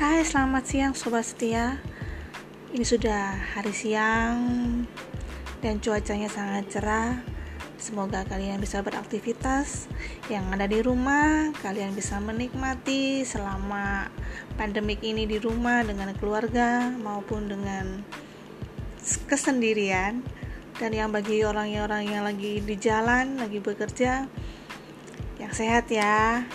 Hai, selamat siang Sobat Setia. Ini sudah hari siang Dan cuacanya sangat cerah. Semoga kalian bisa beraktivitas Yang ada di rumah Kalian bisa menikmati Selama pandemik ini di rumah Dengan keluarga Maupun dengan kesendirian. Dan yang bagi orang-orang yang lagi di jalan Lagi bekerja Yang sehat ya.